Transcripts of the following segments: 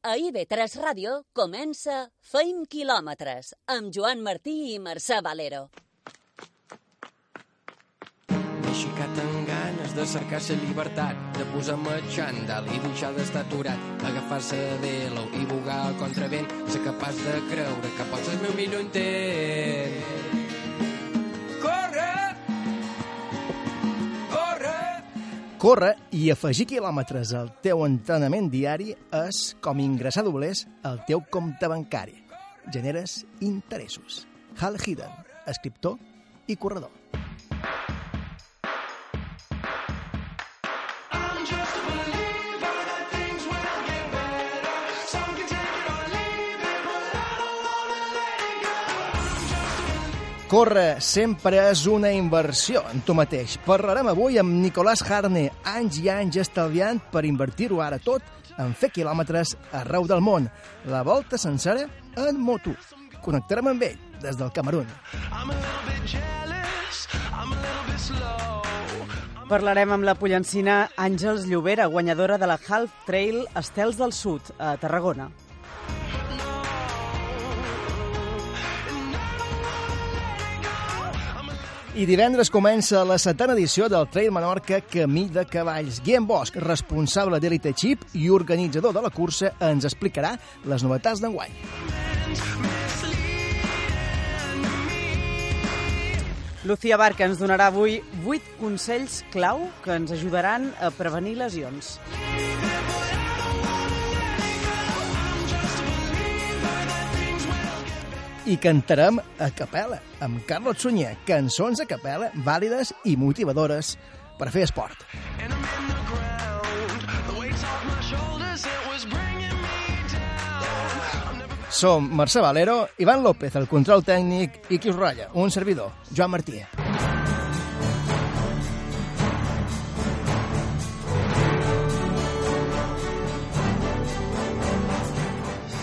A IB3 Ràdio comença Feim quilòmetres amb Joan Martí i Mercè Valero. M'he aixecat amb ganes de cercar la llibertat, de posar-me xandall i deixar d'estar aturat, agafar-se de l'ou i bugar al contravent, ser capaç de creure que pots el meu millor intent. Córrer i afegir quilòmetres al teu entrenament diari és com ingressar doblers al teu compte bancari. Generes interessos. Hal Hidden, escriptor i corredor. Córrer sempre és una inversió en tu mateix. Parlarem avui amb Nicolàs Harne, anys i anys estalviant per invertir-ho ara tot en fer quilòmetres arreu del món. La volta sencera en moto. Connectarem amb ell des del Camerún. Parlarem amb la pollancina Àngels Llobera, guanyadora de la Half Trail Estels del Sud, a Tarragona. I divendres comença la setena edició del Trail Menorca Camí de Cavalls. Guillem Bosch, responsable d'Elite Chip i organitzador de la cursa, ens explicarà les novetats d'enguany. Lucía Barca ens donarà avui 8 consells clau que ens ajudaran a prevenir lesions. I cantarem a capella, amb Carlos Sunyer, cançons a capella vàlides i motivadores per fer esport. Som Mercè Valero, Ivan López, el control tècnic, i qui us ratlla, un servidor, Joan Martí.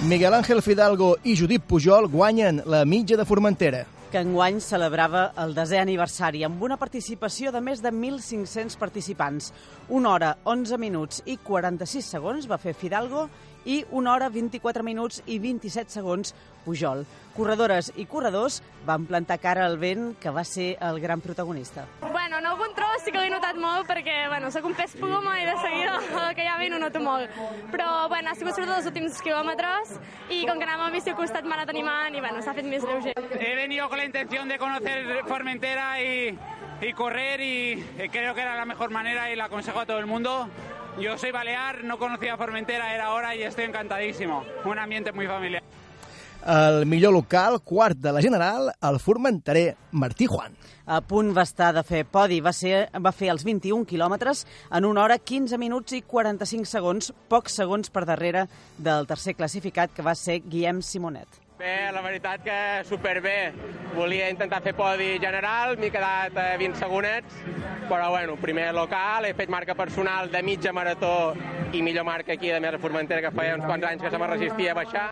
Miguel Ángel Fidalgo i Judit Pujol guanyen la mitja de Formentera. que enguany celebrava el desè aniversari amb una participació de més de 1.500 participants. Una hora, 11 minuts i 46 segons va fer Fidalgo i una hora, 24 minuts i 27 segons Pujol. Corredores i corredors van plantar cara al vent, que va ser el gran protagonista. Bueno, en algun tros sí que l'he notat molt perquè, bueno, soc un pes ploma i de seguida el que hi ha vent ho noto molt. Però, bueno, ha sigut sobretot els últims quilòmetres i com que anàvem amb bici al costat m'ha anat animant i, bueno, s'ha fet més lleuger. He venido con la intención de conocer Formentera y, y correr y creo que era la mejor manera y la aconsejo a todo el mundo. Yo soy balear, no conocía Formentera, era hora y estoy encantadísimo. Un ambiente muy familiar. El millor local, quart de la general, el formenterer Martí Juan. A punt va estar de fer podi, va, ser, va fer els 21 quilòmetres en una hora, 15 minuts i 45 segons, pocs segons per darrere del tercer classificat, que va ser Guillem Simonet. Bé, la veritat que superbé. Volia intentar fer podi general, m'he quedat a 20 segonets, però bueno, primer local, he fet marca personal de mitja marató i millor marca aquí de Mesa Formentera, que feia uns quants anys que se me resistia a baixar.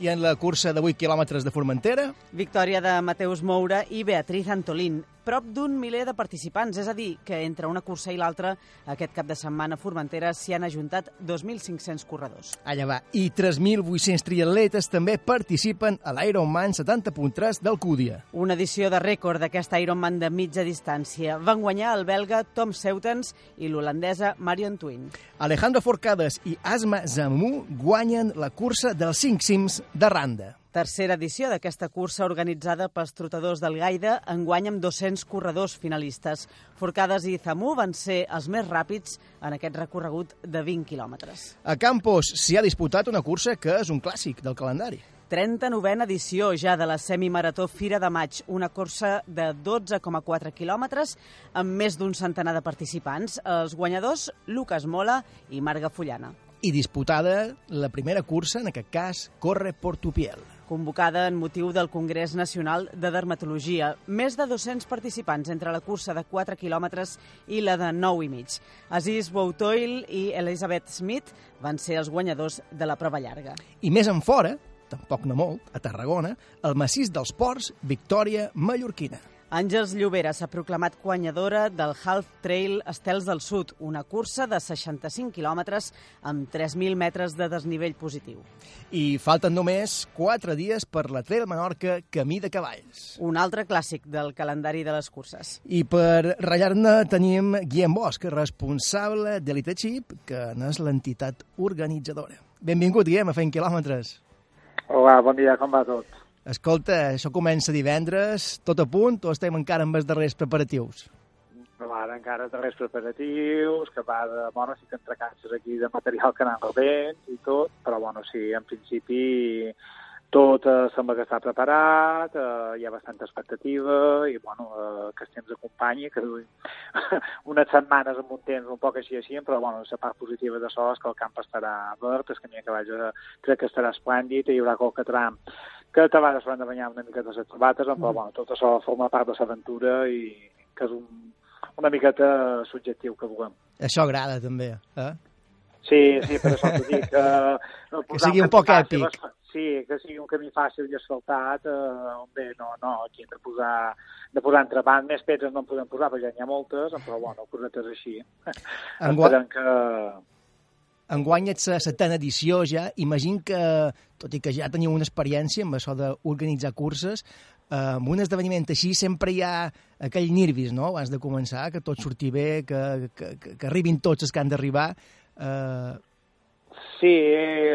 I en la cursa de 8 quilòmetres de Formentera, Victòria de Mateus Moura i Beatriz Antolín. Prop d'un miler de participants, és a dir, que entre una cursa i l'altra, aquest cap de setmana a Formentera s'hi han ajuntat 2.500 corredors. allà va. I 3.800 triatletes també participen a l'Ironman 70.3 d'Alcúdia. Una edició de rècord d'aquest Ironman de mitja distància. Van guanyar el belga Tom Seutens i l'holandesa Marion Twin. Alejandro Forcades i Asma Zammu guanyen la cursa dels 5 cims de Randa. Tercera edició d'aquesta cursa organitzada pels trotadors del Gaida, enguany amb 200 corredors finalistes. Forcades i Zamú van ser els més ràpids en aquest recorregut de 20 quilòmetres. A Campos s'hi ha disputat una cursa que és un clàssic del calendari. 39a edició ja de la semimarató Fira de Maig, una cursa de 12,4 quilòmetres amb més d'un centenar de participants. Els guanyadors, Lucas Mola i Marga Fullana. I disputada la primera cursa, en aquest cas, Corre Portupiel. Convocada en motiu del Congrés Nacional de Dermatologia. Més de 200 participants entre la cursa de 4 quilòmetres i la de 9 i mig. Aziz Boutoil i Elizabeth Smith van ser els guanyadors de la prova llarga. I més en fora, tampoc no molt, a Tarragona, el massís dels Ports, Victòria Mallorquina. Àngels Llobera s'ha proclamat guanyadora del Half Trail Estels del Sud, una cursa de 65 quilòmetres amb 3.000 metres de desnivell positiu. I falten només 4 dies per la Trail Menorca Camí de Cavalls. Un altre clàssic del calendari de les curses. I per ratllar-ne tenim Guillem Bosch, responsable d'Elite Chip, que n'és l'entitat organitzadora. Benvingut, Guillem, a Fent Quilòmetres. Hola, bon dia, com va tot? Escolta, això comença divendres, tot a punt, o estem encara amb els darrers preparatius? Ara encara darrers preparatius, que va de... Bueno, sí que entre cases aquí de material que anem rebent i tot, però bueno, sí, en principi tot eh, sembla que està preparat, eh, hi ha bastanta expectativa i bueno, eh, que el temps que duim unes setmanes amb un temps un poc així així, però bueno, la part positiva de això és que el camp estarà verd, el camí que vaig a, crec que estarà esplèndid, hi haurà qualque tram que a vegades s'han de banyar una miqueta les sabates, però mm. bueno, tot això forma part de l'aventura i que és un, una miqueta subjectiu que vulguem. Això agrada, també, eh? Sí, sí, per això t'ho dic. Uh, que sigui un poc fàcil, èpic. Sí, que sigui un camí fàcil i asfaltat, uh, bé, no, no, aquí hem de posar, de posar entrepant, més pedres no en podem posar, perquè ja n'hi ha moltes, però bueno, cosetes així. Enguany... Esperem que, enguany ets la setena edició ja, imagino que, tot i que ja teniu una experiència amb això d'organitzar curses, eh, amb un esdeveniment així sempre hi ha aquell nervis, no?, abans de començar, que tot surti bé, que, que, que, que arribin tots els que han d'arribar. Eh, Sí,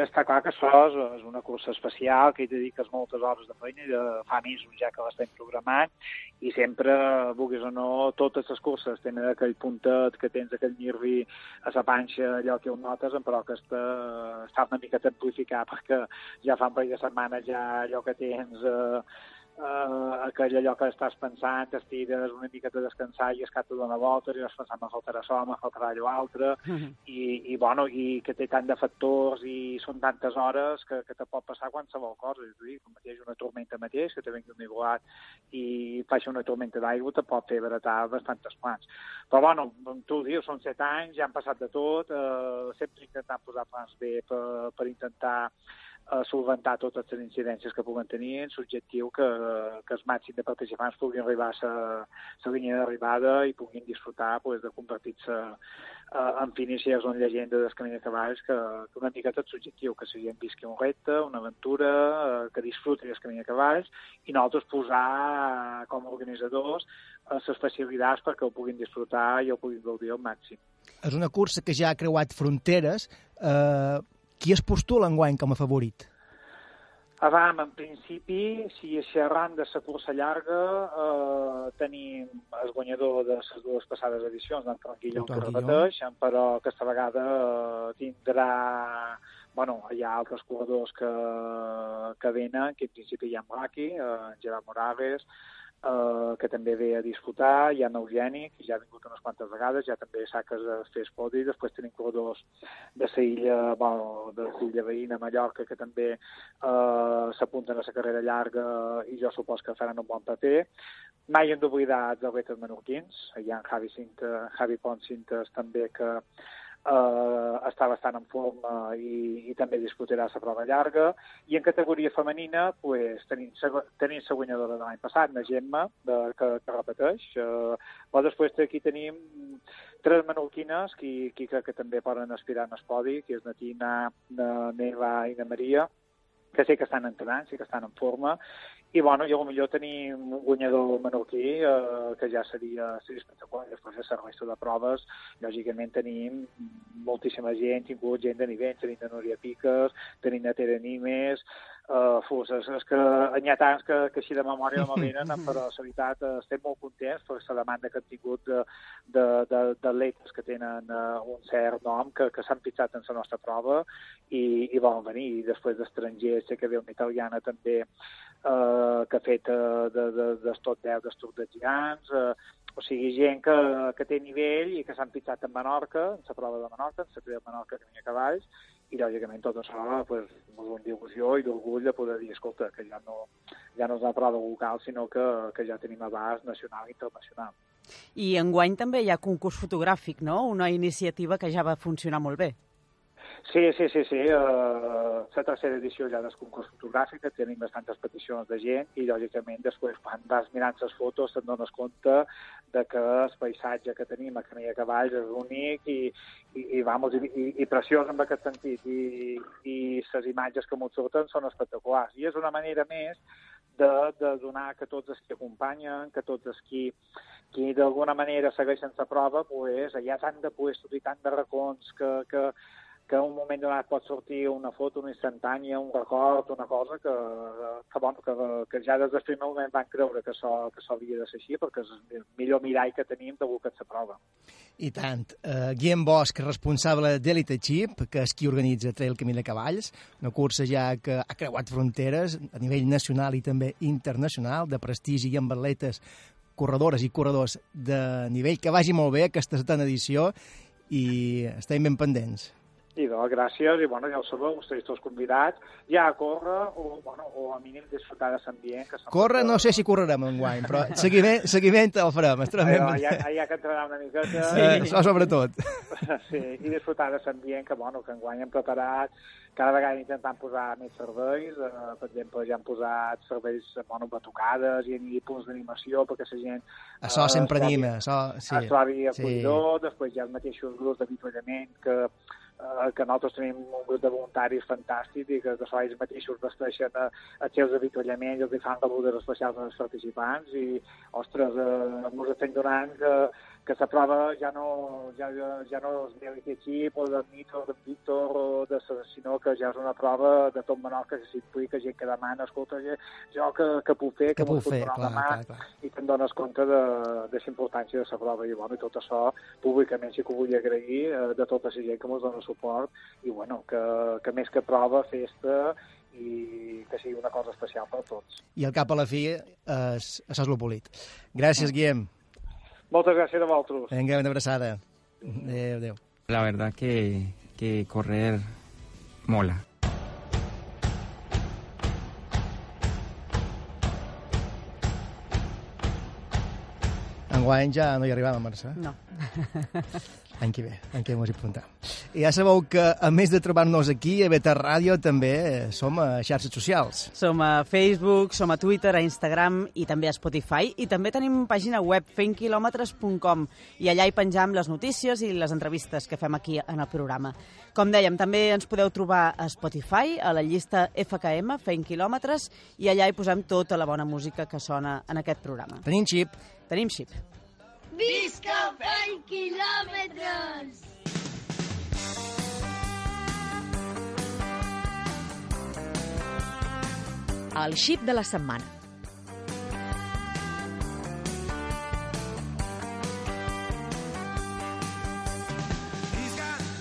està clar que això és, una cursa especial, que hi dediques moltes hores de feina, i de fa mesos ja que l'estem programant, i sempre, vulguis o no, totes les curses tenen aquell puntet que tens aquell nervi a la panxa, allò que ho notes, però que està, està una mica amplificat, perquè ja fa un parell de setmanes ja allò que tens... Eh, eh, aquell allò que estàs pensant, t'estires una mica de descansar i es que dona voltes i vas pensant, me faltarà això, me faltarà allò altre, uh -huh. i, i, bueno, i que té tant de factors i són tantes hores que, que te pot passar qualsevol cosa. És a dir, com mateix una tormenta mateix, que te vengui un igualat i faci una tormenta d'aigua, te pot fer baratar bastantes plans. Però, bueno, tu ho dius, són set anys, ja han passat de tot, eh, sempre intentant posar plans bé per, per intentar a solventar totes les incidències que puguen tenir en l'objectiu que, que el màxim de participants puguin arribar a la línia d'arribada i puguin disfrutar pues, de convertir-se eh, en finishes o en llegenda del camí de cavalls que, que una mica tot l'objectiu, que sigui visqui un repte, una aventura, eh, que disfruti del camí de cavalls i nosaltres posar com a organitzadors les facilitats perquè ho puguin disfrutar i ho puguin gaudir al màxim. És una cursa que ja ha creuat fronteres, eh, qui es postula enguany com a favorit? Avam, en principi, si xerrant de la cursa llarga, eh, tenim el guanyador de les dues passades edicions, d'en Tranquillon, que repeteix, però aquesta vegada eh, tindrà... Bueno, hi ha altres corredors que, que venen, que en principi hi ha Mraki, eh, Gerard Morales, eh, que també ve a disputar, hi ha Eugeni, que ja ha vingut unes quantes vegades, ja també saques a fer espodi, després tenim corredors de la illa, bueno, de la illa veïna, Mallorca, que també eh, s'apunten a la carrera llarga i jo supos que faran un bon paper. Mai hem d'oblidar els atletes menorquins, hi ha en Javi, Cinta, Javi Pons Cintes també que eh, està bastant en forma i, i també disputarà la prova llarga. I en categoria femenina, pues, tenim, tenim la guanyadora de l'any passat, la Gemma, de, que, que repeteix. Eh, però després aquí tenim tres menorquines que, que crec que també poden aspirar en el podi, que és na Tina, na Neva i na Maria, que sé que estan entrenant, sí que estan en forma, i bueno, i millor tenim un guanyador menorquí, eh, que ja seria, seria espectacular. Després de la resta de proves, lògicament tenim moltíssima gent, tingut gent de nivell, tenim de Núria Piques, tenim de Tere Nimes, Uh, fos, és, és que n'hi ha tants que, que així de memòria no venen, però la veritat uh, estem molt contents per la demanda que han tingut d'atletes que tenen uh, un cert nom, que, que s'han pitjat en la nostra prova i, i volen venir. I després d'estrangers, sé que ve una italiana també uh, que ha fet uh, de, de, de tot 10 d'estuc de gegants, uh, o sigui, gent que, que té nivell i que s'han pitjat en Menorca, en la prova de Menorca, en la prova de Menorca que a cavalls, i lògicament tot això pues, és d'il·lusió i d'orgull de poder dir, escolta, que ja no, ja no és una prova local, sinó que, que ja tenim abast nacional i internacional. I enguany també hi ha concurs fotogràfic, no? Una iniciativa que ja va funcionar molt bé. Sí, sí, sí, sí. Uh, la tercera edició ja del concurs fotogràfic, tenim bastantes peticions de gent i, lògicament, després, quan vas mirant les fotos, te'n dones compte de que el paisatge que tenim a de Cavalls és únic i, i, i, vamos, i, i, i preciós en aquest sentit. I, i les imatges que m'ho surten són espectaculars. I és una manera més de, de donar que tots els que acompanyen, que tots els qui, qui d'alguna manera segueixen la prova, pues, ha tant de puestos i tant de racons que, que, que en un moment donat pot sortir una foto, una instantània, un record, una cosa que, que, bueno, que, que ja des del primer moment van creure que això, que això havia de ser així, perquè és el millor mirall que tenim de que se prova. I tant. Uh, Guillem Bosch, responsable d'Elite Chip, que és qui organitza Trail Camí de Cavalls, una cursa ja que ha creuat fronteres a nivell nacional i també internacional, de prestigi i amb atletes corredores i corredors de nivell. Que vagi molt bé aquesta setena edició i estem ben pendents. I doncs, gràcies, i bueno, ja ho sabeu, esteu tots convidats, ja a córrer, o, bueno, o a mínim disfrutar de l'ambient. Córrer no sé si correrem enguany, però seguiment, seguiment el farem. Estarem Però, ja, ja que entrenar una miqueta... Sí, eh, això sobretot. Sí, i disfrutar de l'ambient, que, bueno, que enguany hem preparat, cada vegada intentant posar més serveis, eh, per exemple, ja han posat serveis bueno, batucades i, i punts d'animació perquè la gent... Això eh, sempre anima, això... Sí, es trobi acollidor, sí. després hi ha els mateixos grups d'avituallament que eh, que nosaltres tenim un grup de voluntaris fantàstic i que, que ells mateixos vesteixen a, a seus avituallaments i els fan rebudes especials als participants i, ostres, eh, ens estem donant que, que la prova ja no, ja, ja no és d'Elite Chip o de Mito o de Víctor, o de, sinó que ja és una prova de tot menor que s'implica gent que demana, escolta, jo que, que puc fer, que, que puc fer, clar, mà, clar, clar. i te'n dones compte de, de la importància de la prova. I, bueno, i tot això, públicament sí que ho vull agrair eh, de tota la gent que ens dona suport i, bueno, que, que més que prova, festa i que sigui una cosa especial per a tots. I al cap a la fi, eh, això és el polit. Gràcies, Guillem. Moltes gràcies a vosaltres. Vinga, una abraçada. Adéu, adéu. La verdad que, que correr mola. Enguany ja no hi arribàvem, Mercè. No. Any que ve, any que ve mos hi apuntem. I ja sabeu que, a més de trobar-nos aquí, a Beta Ràdio, també som a xarxes socials. Som a Facebook, som a Twitter, a Instagram i també a Spotify. I també tenim pàgina web, fentquilòmetres.com, i allà hi penjam les notícies i les entrevistes que fem aquí en el programa. Com dèiem, també ens podeu trobar a Spotify, a la llista FKM, Fent Quilòmetres, i allà hi posem tota la bona música que sona en aquest programa. Tenim xip. Tenim xip. Visca 20 quilòmetres! El xip de la setmana.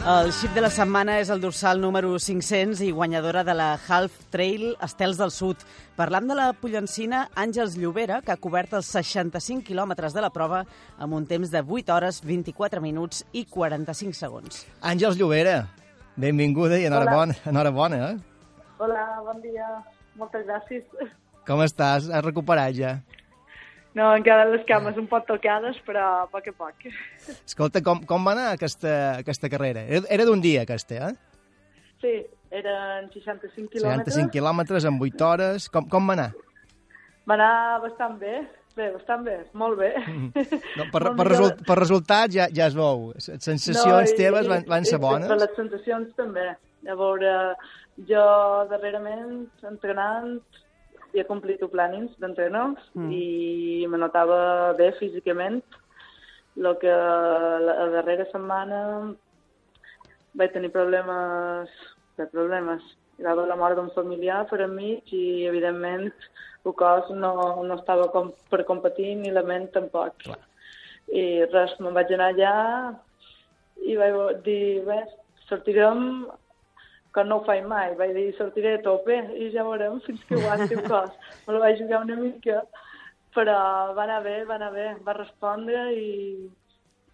El xip de la setmana és el dorsal número 500 i guanyadora de la Half Trail Estels del Sud. Parlam de la pollencina Àngels Llobera, que ha cobert els 65 quilòmetres de la prova amb un temps de 8 hores, 24 minuts i 45 segons. Àngels Llobera, benvinguda i enhorabona, enhorabona eh? Hola, bon dia. Moltes gràcies. Com estàs? Has recuperat ja? No, encara les cames un poc tocades, però a poc a poc. Escolta, com, com va anar aquesta, aquesta carrera? Era, era d'un dia, aquesta, eh? Sí, eren 65 quilòmetres. 65 quilòmetres en 8 hores. Com, com va anar? Va anar bastant bé. Bé, bastant bé, molt bé. No, per, per, result, per resultats ja, ja es veu. Les sensacions no, i, teves van, van ser bones? Per les sensacions també. Llavors, jo darrerament entrenant havia complit el plànings d'entrenos mm. i me notava bé físicament. El que la darrera setmana vaig tenir problemes, de problemes. Hi va haver la mort d'un familiar per a mi i, evidentment, el cos no, no estava com per competir ni la ment tampoc. Clar. I res, me'n vaig anar allà i vaig dir, bé, sortirem que no ho faig mai. Vaig dir, sortiré a tope i ja veurem fins que aguanti el cos. Me la vaig jugar una mica, però va anar bé, va anar bé. Va respondre i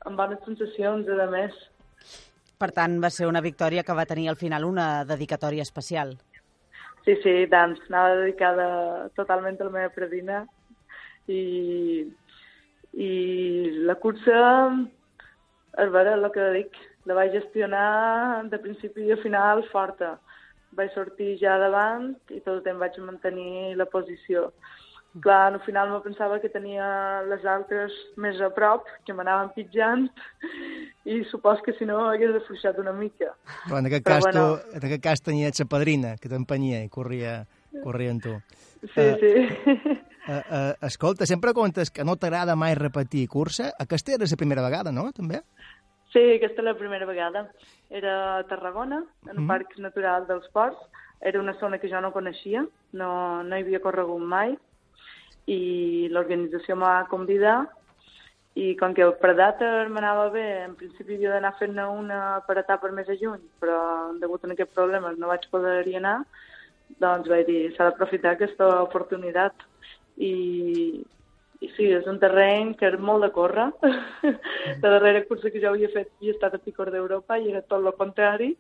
amb bones sensacions, a més. Per tant, va ser una victòria que va tenir al final una dedicatòria especial. Sí, sí, tant. Anava dedicada totalment a la meva predina i, i la cursa, és vera, el que dic, la vaig gestionar de principi a final forta. Vaig sortir ja davant i tot el temps vaig mantenir la posició. Clar, al final me pensava que tenia les altres més a prop, que m'anaven pitjant, i supos que si no hagués afluixat una mica. Però en aquest, Però, cas, bueno... tu, en aquest cas tenia la padrina, que t'empenyia i corria, corria amb tu. Sí, uh, sí. Uh, uh, escolta, sempre contes que no t'agrada mai repetir cursa. Aquesta era la primera vegada, no?, també? Sí, aquesta és la primera vegada. Era a Tarragona, en el mm. Parc Natural dels Ports. Era una zona que jo no coneixia, no, no hi havia corregut mai, i l'organització m'ha convidar i com que per data m'anava bé, en principi havia d'anar fent-ne una per etapa més a juny, però degut a aquests problemes no vaig poder anar, doncs vaig dir, s'ha d'aprofitar aquesta oportunitat. I, I sí, és un terreny que és molt de córrer. La darrera cursa que jo havia fet havia estat a Picor d'Europa i era tot el contrari,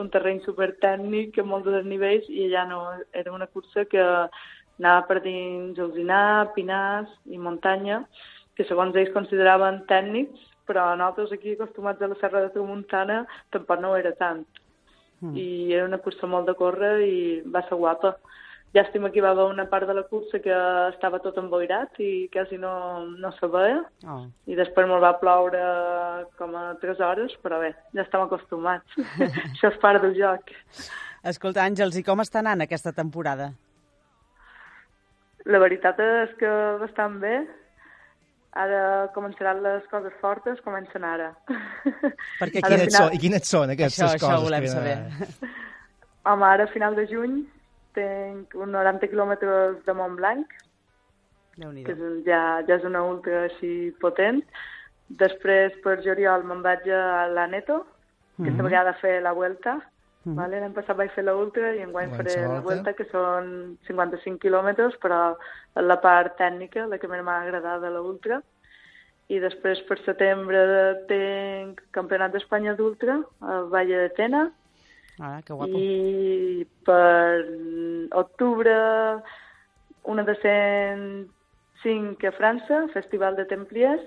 un terreny super tècnic, amb molts desnivells, i allà no, era una cursa que anava per dins Alzinar, Pinars i muntanya, que segons ells consideraven tècnics, però nosaltres aquí acostumats a la Serra de Tramuntana tampoc no ho era tant. Mm. I era una cursa molt de córrer i va ser guapa. Llàstima que hi va haver una part de la cursa que estava tot emboirat i quasi no, no se veia. Oh. I després me'l va ploure com a tres hores, però bé, ja estem acostumats. Això és part del joc. Escolta, Àngels, i com està anant aquesta temporada? La veritat és que bastant bé. Ara començaran les coses fortes, comencen ara. Perquè quines, final... són, i quines són aquestes això, coses? Això volem que... saber. Home, ara a final de juny tinc uns 90 quilòmetres de Montblanc, que és un, ja, ja és una ultra així potent. Després, per juliol, me'n vaig a l'Aneto, que mm -hmm. aquesta vegada fer la Vuelta, Mm. Vale? L'any passat vaig fer l'ultra i enguany faré la volta, que són 55 quilòmetres, però la part tècnica, la que més m'ha agradat de l'ultra. I després per setembre tinc Campionat d'Espanya d'Ultra a Valle de Tena. Ah, que guapo. I per octubre una de 105 a França, Festival de Templiers,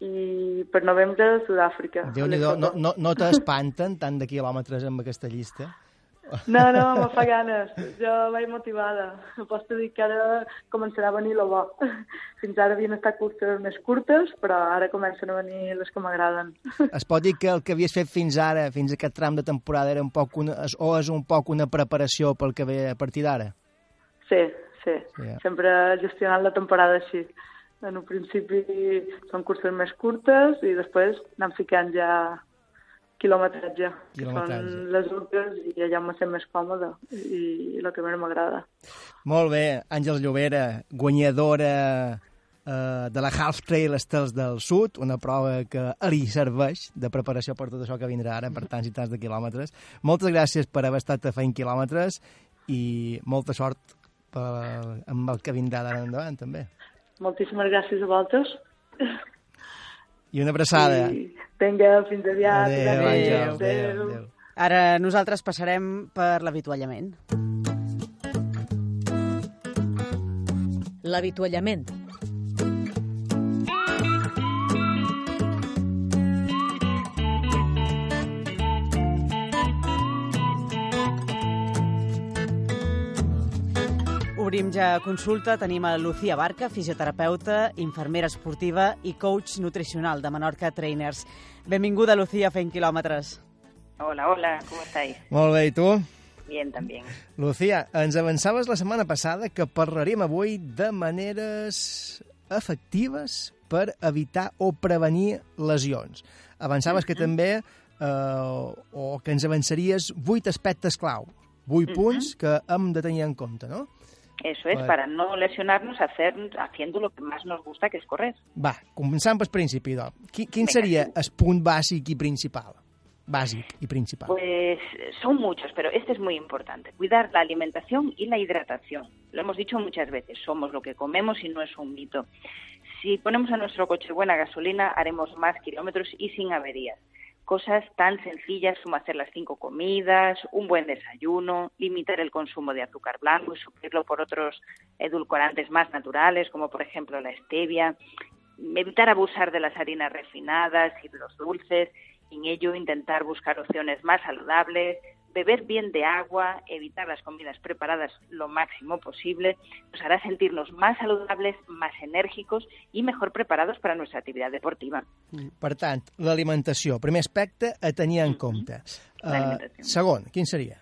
i per novembre a Sud-àfrica. déu nhi no, no, no t'espanten tant de quilòmetres amb aquesta llista? No, no, me fa ganes. Jo vaig motivada. Pots dir que ara començarà a venir el bo. Fins ara havien estat curtes més curtes, però ara comencen a venir les que m'agraden. Es pot dir que el que havies fet fins ara, fins a aquest tram de temporada, era un poc una, o és un poc una preparació pel que ve a partir d'ara? Sí, sí. Yeah. Sempre gestionant la temporada així. En un principi són curses més curtes i després anem ficant ja quilometratge, que són les ultres i allà m'ho sent més còmode i, i el que més m'agrada. Molt bé, Àngels Llobera, guanyadora eh, de la Half Trail Estels del Sud, una prova que li serveix de preparació per tot això que vindrà ara, per tants i tants de quilòmetres. Moltes gràcies per haver estat a fent quilòmetres i molta sort per, amb el que vindrà d'ara endavant, també. Moltíssimes gràcies a vosaltres. I una abraçada. I... Vinga, fins aviat. Adéu, adéu, adéu, adéu. adéu. Ara nosaltres passarem per l'avituallament. L'avituallament Obrim ja consulta. Tenim a Lucía Barca, fisioterapeuta, infermera esportiva i coach nutricional de Menorca Trainers. Benvinguda, Lucía, fent quilòmetres. Hola, hola, ¿cómo estáis? Molt bé, i tu? Bien, también. Lucía, ens avançaves la setmana passada que parlaríem avui de maneres efectives per evitar o prevenir lesions. Avançaves que també, eh, o que ens avançaries, vuit aspectes clau, vuit punts que hem de tenir en compte, no? Eso es, para no lesionarnos, hacer, haciendo lo que más nos gusta, que es correr. Va, començant pel principi, doncs. Quin, quin Venga, seria el punt bàsic i principal? Básico y principal. Pues son muchos, pero este es muy importante. Cuidar la alimentación y la hidratación. Lo hemos dicho muchas veces, somos lo que comemos y no es un mito. Si ponemos a nuestro coche buena gasolina, haremos más kilómetros y sin averías cosas tan sencillas como hacer las cinco comidas, un buen desayuno, limitar el consumo de azúcar blanco y suplirlo por otros edulcorantes más naturales, como por ejemplo la stevia, evitar abusar de las harinas refinadas y de los dulces En ello, intentar buscar opciones más saludables, beber bien de agua, evitar las comidas preparadas lo máximo posible, nos hará sentirnos más saludables, más enèrgicos i mejor preparados para nuestra actividad deportiva. Per tant, l'alimentació, primer aspecte a tenir en compte. Uh, segon, quin seria?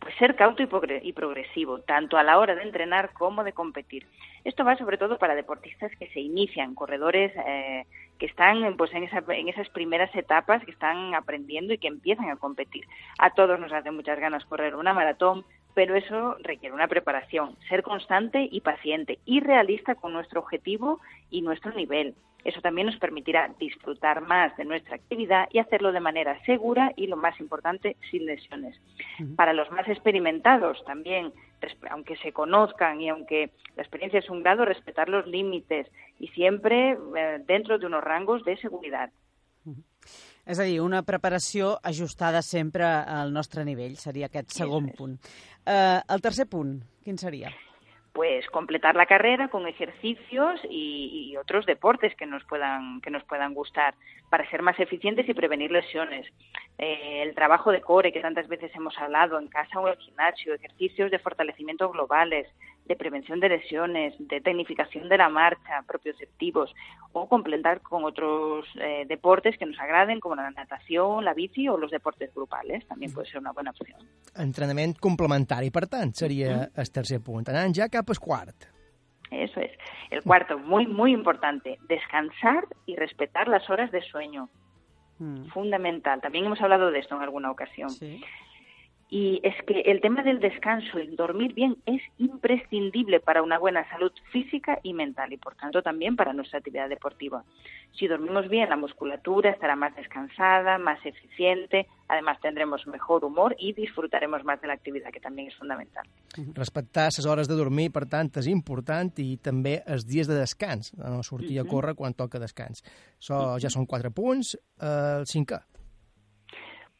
Pues ser cauto y, progre y progresivo, tanto a la hora de entrenar como de competir. Esto va sobre todo para deportistas que se inician, corredores eh, que están pues, en, esa, en esas primeras etapas, que están aprendiendo y que empiezan a competir. A todos nos hace muchas ganas correr una maratón, pero eso requiere una preparación, ser constante y paciente y realista con nuestro objetivo y nuestro nivel. Eso también nos permitirá disfrutar más de nuestra actividad y hacerlo de manera segura y, lo más importante, sin lesiones. Para los más experimentados también, aunque se conozcan y aunque la experiencia es un grado, respetar los límites y siempre eh, dentro de unos rangos de seguridad. És a dir, una preparació ajustada sempre al nostre nivell, seria aquest segon punt. Uh, el tercer punt, quin seria? pues completar la carrera con ejercicios y, y, otros deportes que nos puedan que nos puedan gustar para ser más eficientes y prevenir lesiones. Eh, el trabajo de core que tantas veces hemos hablado en casa o en el gimnasio, ejercicios de fortalecimiento globales, de prevención de lesiones, de tecnificación de la marcha, propioceptivos, o complementar con otros eh, deportes que nos agraden, como la natación, la bici o los deportes grupales. También puede ser una buena opción. Entrenament complementari, per tant, seria mm. el tercer punt. Anant ja cap al quart. Eso es. El cuarto, muy, muy importante, descansar y respetar las horas de sueño. Mm. Fundamental. También hemos hablado de esto en alguna ocasión. Sí. Y es que el tema del descanso y dormir bien es imprescindible para una buena salud física y mental y por tanto también para nuestra actividad deportiva. Si dormimos bien, la musculatura estará más descansada, más eficiente, además tendremos mejor humor y disfrutaremos más de la actividad, que también es fundamental. Respectar les hores de dormir, per tant, és important i també els dies de descans, no sortir a córrer quan toca descans. So, uh -huh. Ja són quatre punts. El cinquè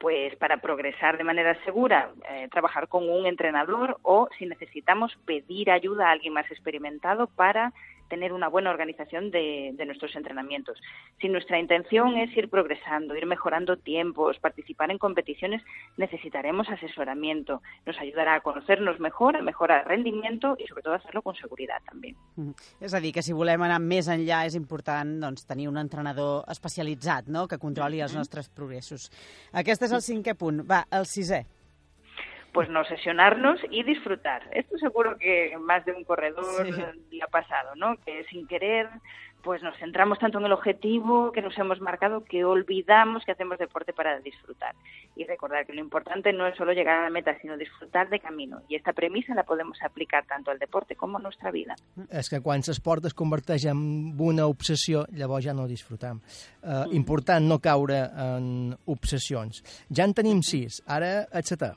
pues para progresar de manera segura, eh, trabajar con un entrenador o si necesitamos pedir ayuda a alguien más experimentado para tener una buena organización de, de, nuestros entrenamientos. Si nuestra intención es ir progresando, ir mejorando tiempos, participar en competiciones, necesitaremos asesoramiento. Nos ayudará a conocernos mejor, a mejorar el rendimiento y sobre todo a hacerlo con seguridad també. Mm. És a dir, que si volem anar més enllà és important doncs, tenir un entrenador especialitzat no? que controli els nostres progressos. Aquest és el cinquè punt. Va, el sisè pues no sesionarnos y disfrutar. Esto seguro que más de un corredor sí. le ha pasado, ¿no? Que sin querer pues nos centramos tanto en el objetivo que nos hemos marcado que olvidamos que hacemos deporte para disfrutar. Y recordar que lo importante no es solo llegar a la meta, sino disfrutar de camino. Y esta premisa la podemos aplicar tanto al deporte como a nuestra vida. És que quan l'esport es converteix en una obsessió, llavors ja no disfrutam. Uh, mm. Important no caure en obsessions. Ja en tenim sis, ara el setè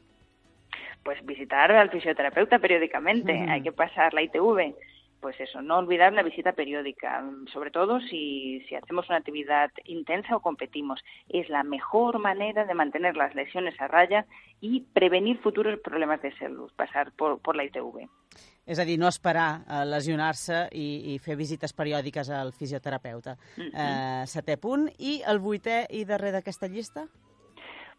pues visitar al fisioterapeuta periódicamente, uh -huh. hay que pasar la ITV. Pues eso, no olvidar la visita periódica, sobre todo si, si hacemos una actividad intensa o competimos. Es la mejor manera de mantener las lesiones a raya y prevenir futuros problemas de salud, pasar por, por la ITV. És a dir, no esperar a lesionar-se i, i fer visites periòdiques al fisioterapeuta. Uh -huh. uh, setè punt. I el vuitè i darrer d'aquesta llista?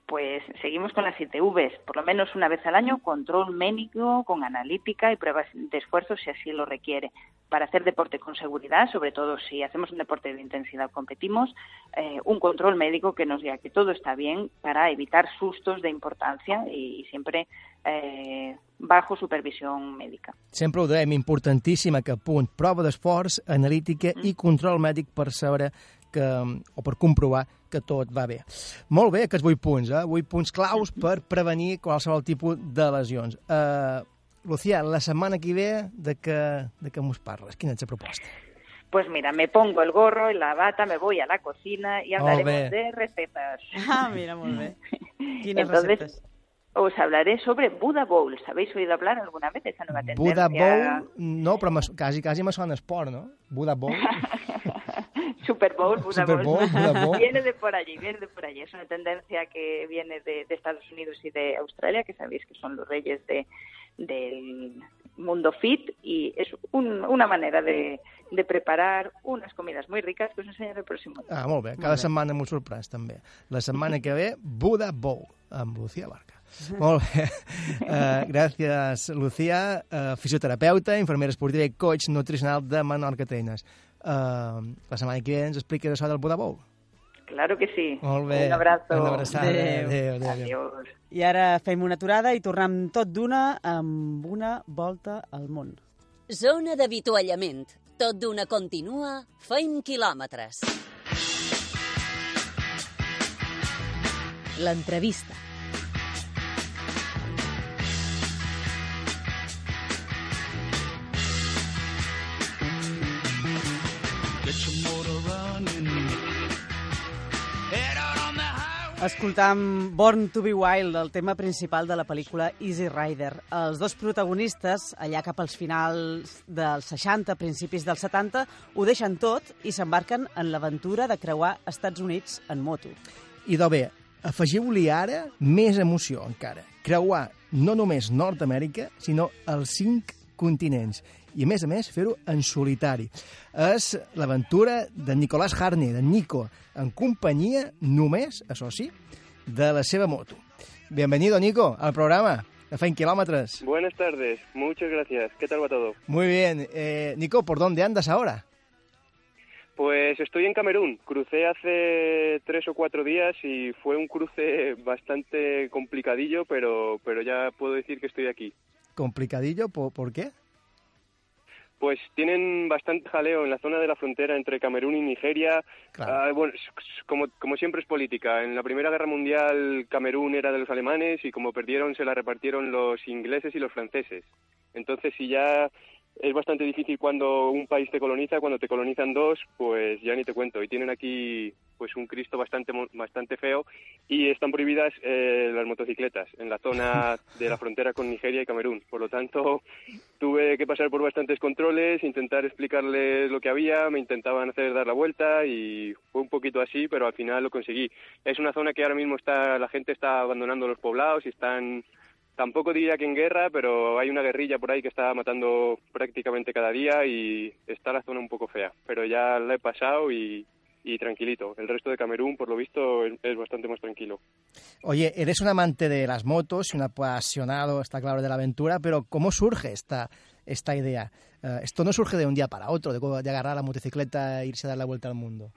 Pues seguimos con las ITVs, por lo menos una vez al año, control médico con analítica y pruebas de esfuerzo si así lo requiere. Para hacer deporte con seguridad, sobre todo si hacemos un deporte de intensidad competimos, eh, un control médico que nos diga que todo está bien para evitar sustos de importancia y, y siempre eh, bajo supervisió mèdica. Sempre ho dèiem, importantíssim aquest punt. Prova d'esforç, analítica mm. i control mèdic per saber que, o per comprovar que tot va bé. Molt bé, aquests 8 punts, eh? 8 punts claus per prevenir qualsevol tipus de lesions. Uh, Lucía, la setmana que ve de què, de què mos parles? Quina és la proposta? Pues mira, me pongo el gorro y la bata, me voy a la cocina y hablaremos de recetas. Ah, mira, muy bien. ¿Quines Entonces, recetas? os hablaré sobre Buddha Bowl. ¿Habéis oído hablar alguna vez de esa nueva tendencia? Buddha Bowl, no, però casi, casi me suena sport, ¿no? Buddha Bowl. Super Bowl, Super Bowl, Bowl. Viene de por allí, viene de por allí. Es una tendencia que viene de, de Estados Unidos y de Australia, que sabéis que son los reyes de, del Mundo Fit y es un- una manera de, de preparar unas comidas muy ricas que os enseñaré el próximo día. Ah, molt bé. Cada setmana m'ho sorprès, també. La setmana que ve, Buda Bowl, amb Lucía Barca. Molt bé. Uh, gràcies, Lucía, uh, fisioterapeuta, infermera esportiva i coach nutricional de Menorca Teines. Uh, la setmana que ve ens expliques això del Buda Bowl. Claro que sí. Molt bé. Un abrazo. Una abraçada. Adéu. Adéu, adéu, adéu. Adiós. I ara fem una aturada i tornem tot d'una amb una volta al món. Zona d'avituallament. Tot d'una continua, feim quilòmetres. L'entrevista. Escoltam Born to be Wild, el tema principal de la pel·lícula Easy Rider. Els dos protagonistes, allà cap als finals dels 60, principis dels 70, ho deixen tot i s'embarquen en l'aventura de creuar Estats Units en moto. Idò bé, afegiu-li ara més emoció encara. Creuar no només Nord-Amèrica, sinó els cinc continents. I, a més a més, fer-ho en solitari. És l'aventura de Nicolás Harney, de Nico, en companyia només, això sí, de la seva moto. Bienvenido, Nico, al programa de Fein Kilómetros. Buenas tardes, muchas gracias. ¿Qué tal va todo? Muy bien. Eh, Nico, ¿por dónde andas ahora? Pues estoy en Camerún. Crucé hace tres o cuatro días y fue un cruce bastante complicadillo, pero, pero ya puedo decir que estoy aquí. Complicadillo, ¿por, por qué? Pues tienen bastante jaleo en la zona de la frontera entre Camerún y Nigeria. Ah, bueno, como, como siempre es política. En la Primera Guerra Mundial Camerún era de los alemanes y como perdieron se la repartieron los ingleses y los franceses. Entonces, si ya es bastante difícil cuando un país te coloniza, cuando te colonizan dos, pues ya ni te cuento. Y tienen aquí pues un Cristo bastante bastante feo y están prohibidas eh, las motocicletas en la zona de la frontera con Nigeria y Camerún. Por lo tanto, tuve que pasar por bastantes controles, intentar explicarles lo que había, me intentaban hacer dar la vuelta y fue un poquito así, pero al final lo conseguí. Es una zona que ahora mismo está la gente está abandonando los poblados y están tampoco diría que en guerra, pero hay una guerrilla por ahí que está matando prácticamente cada día y está la zona un poco fea, pero ya la he pasado y tranquilito. El resto de Camerún, por lo visto, es, es bastante más tranquilo. Oye, eres un amante de las motos y un apasionado, está claro, de la aventura, pero ¿cómo surge esta, esta idea? Eh, esto no surge de un día para otro, de, de agarrar la motocicleta e irse a dar la vuelta al mundo.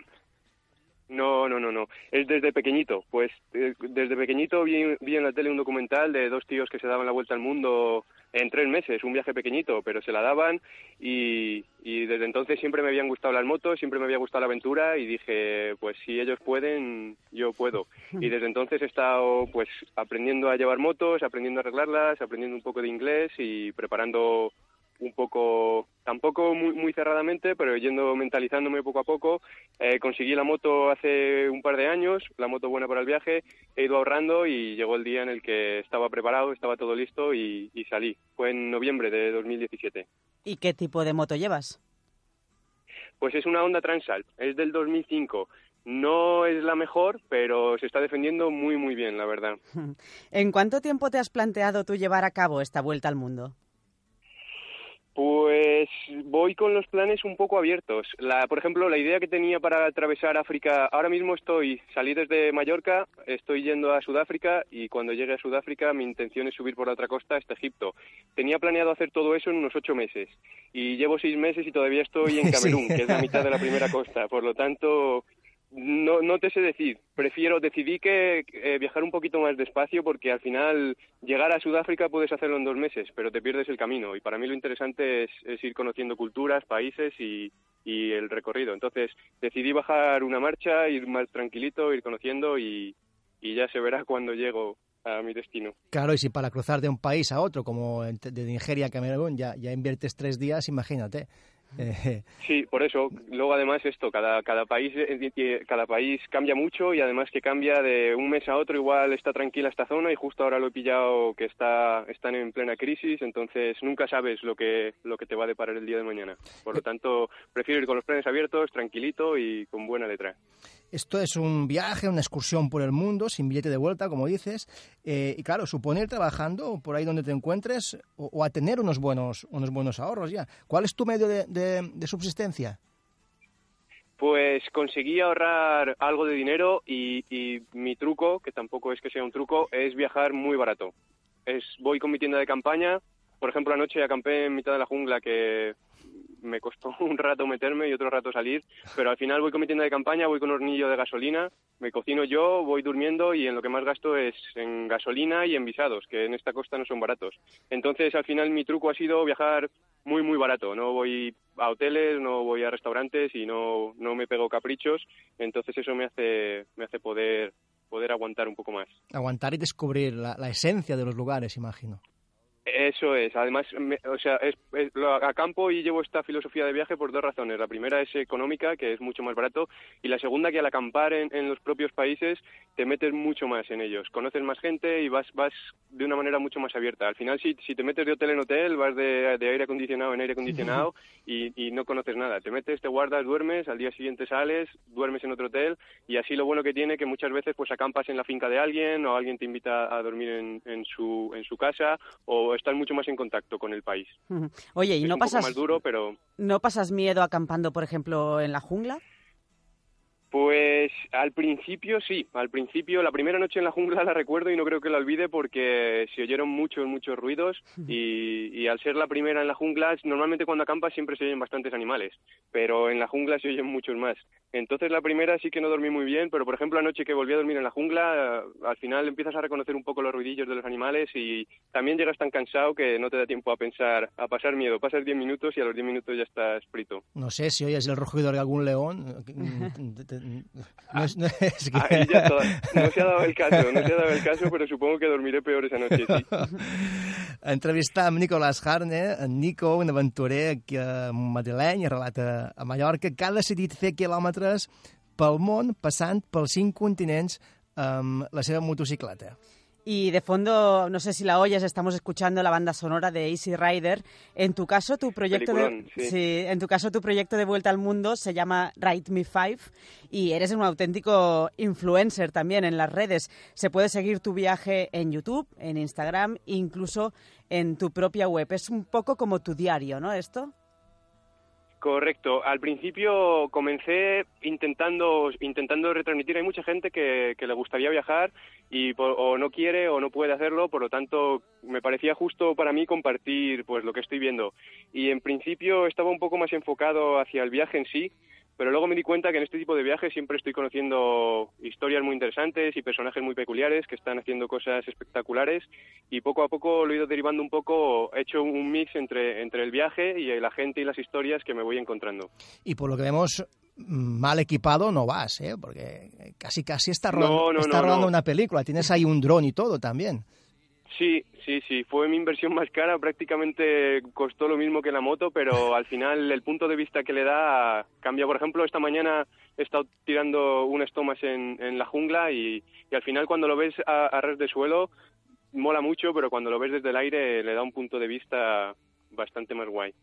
No, no, no, no. Es desde pequeñito. Pues eh, desde pequeñito vi, vi en la tele un documental de dos tíos que se daban la vuelta al mundo en tres meses, un viaje pequeñito, pero se la daban y, desde entonces siempre me habían gustado las motos, siempre me había gustado la aventura y dije, pues si ellos pueden, yo puedo. Y desde entonces he estado pues aprendiendo a llevar motos, aprendiendo a arreglarlas, aprendiendo un poco de inglés y preparando un poco, tampoco muy, muy cerradamente, pero yendo mentalizándome poco a poco. Eh, conseguí la moto hace un par de años, la moto buena para el viaje, he ido ahorrando y llegó el día en el que estaba preparado, estaba todo listo y, y salí. Fue en noviembre de 2017. ¿Y qué tipo de moto llevas? Pues es una Honda Transalp, es del 2005. No es la mejor, pero se está defendiendo muy, muy bien, la verdad. ¿En cuánto tiempo te has planteado tú llevar a cabo esta vuelta al mundo? Pues voy con los planes un poco abiertos. La, por ejemplo, la idea que tenía para atravesar África, ahora mismo estoy, salí desde Mallorca, estoy yendo a Sudáfrica y cuando llegue a Sudáfrica mi intención es subir por la otra costa hasta Egipto. Tenía planeado hacer todo eso en unos ocho meses y llevo seis meses y todavía estoy en Camerún, Sí. que es la mitad de la primera costa. Por lo tanto, no, no te sé decir. Prefiero, decidí que eh, viajar un poquito más despacio porque al final llegar a Sudáfrica puedes hacerlo en dos meses, pero te pierdes el camino. Y para mí lo interesante es, ir conociendo culturas, países y, y el recorrido. Entonces decidí bajar una marcha, ir más tranquilito, ir conociendo y, y ya se verá cuando llego a mi destino. Claro, y si para cruzar de un país a otro, como de Nigeria a Camerún, ya, ya inviertes tres días, imagínate. Eh, Sí, por eso. Luego, además, esto, cada, cada país eh, eh, cada país cambia mucho y además que cambia de un mes a otro. Igual está tranquila esta zona y justo ahora lo he pillado que está están en plena crisis, entonces nunca sabes lo que lo que te va a deparar el día de mañana. Por lo tanto, prefiero ir con los planes abiertos, tranquilito y con buena letra. Esto es un viaje, una excursión por el mundo, sin billete de vuelta, como dices, eh, y claro, supone ir trabajando por ahí donde te encuentres o, a tener unos buenos, unos buenos ahorros ya. ¿Cuál es tu medio de, de, subsistencia? Pues conseguí ahorrar algo de dinero y, y, mi truco, que tampoco es que sea un truco, es viajar muy barato. Es, voy con mi tienda de campaña, por ejemplo, anoche acampé en mitad de la jungla que me costó un rato meterme y otro rato salir, pero al final voy con mi tienda de campaña, voy con hornillo de gasolina, me cocino yo, voy durmiendo y en lo que más gasto es en gasolina y en visados, que en esta costa no son baratos. Entonces, al final mi truco ha sido viajar muy, muy barato. No voy a hoteles, no voy a restaurantes y no, no me pego caprichos. Entonces, eso me hace, me hace poder, poder aguantar un poco más. Aguantar y descubrir la esencia de los lugares, imagino. Eso es, además, me, o sea, es, es, lo acampo y llevo esta filosofía de viaje por dos razones. La primera es económica, que es mucho más barato, y la segunda que al acampar en, en, los propios países te metes mucho más en ellos, conoces más gente y vas, vas de una manera mucho más abierta. Al final, si, si te metes de hotel en hotel, vas de, de aire acondicionado en aire acondicionado y, y, no conoces nada. Te metes, te guardas, duermes, al día siguiente sales, duermes en otro hotel y así lo bueno que tiene que muchas veces pues acampas en la finca de alguien o alguien te invita a dormir en, en su, en su casa o estar mucho más en contacto con el país. Oye, ¿y es no un pasas poco más duro, pero no pasas miedo acampando, por ejemplo, en la jungla? Pues al principio sí, al principio la primera noche en la jungla la recuerdo y no creo que la olvide porque se oyeron muchos, muchos ruidos y, y, al ser la primera en la jungla, normalmente cuando acampas siempre se oyen bastantes animales, pero en la jungla se oyen muchos más. Entonces la primera sí que no dormí muy bien, pero por ejemplo anoche que volví a dormir en la jungla, al final empiezas a reconocer un poco los ruidillos de los animales y también llegas tan cansado que no te da tiempo a pensar, a pasar miedo. Pasas 10 minutos y a los 10 minutos ya estás frito. No sé si oyes el rugido de algún león. No, es, no, es que... Ahí ya no se ha dado el caso, no se ha dado el caso, però supongo que dormiré peor esa noche, sí. Entrevistar amb Nicolás Harne, en Nico, un aventurer que madrileny, arrelat a, a Mallorca, que ha decidit fer quilòmetres pel món, passant pels cinc continents amb la seva motocicleta. Y de fondo, no sé si la oyes, estamos escuchando la banda sonora de Easy Rider. En tu caso, tu proyecto de, sí. sí, en tu caso, tu proyecto de vuelta al mundo se llama Ride Me Five y eres un auténtico influencer también en las redes. Se puede seguir tu viaje en YouTube, en Instagram, incluso en tu propia web. Es un poco como tu diario, ¿no? Esto. Correcto. Al principio comencé intentando intentando retransmitir. Hay mucha gente que, que le gustaría viajar y o no quiere o no puede hacerlo, por lo tanto me parecía justo para mí compartir pues lo que estoy viendo. Y en principio estaba un poco más enfocado hacia el viaje en sí, pero luego me di cuenta que en este tipo de viajes siempre estoy conociendo historias muy interesantes y personajes muy peculiares que están haciendo cosas espectaculares y poco a poco lo he ido derivando un poco, he hecho un mix entre, entre el viaje y la gente y las historias que me voy encontrando. Y por lo que vemos, mal equipado no vas, ¿eh? porque casi casi está rodando, no, no, está no, rodando una película, tienes ahí un dron y todo también. Sí, sí, sí, fue mi inversión más cara, prácticamente costó lo mismo que la moto, pero al final el punto de vista que le da cambia. Por ejemplo, esta mañana he estado tirando unas tomas en, en la jungla y, y, al final cuando lo ves a, a de suelo mola mucho, pero cuando lo ves desde el aire le da un punto de vista bastante más guay.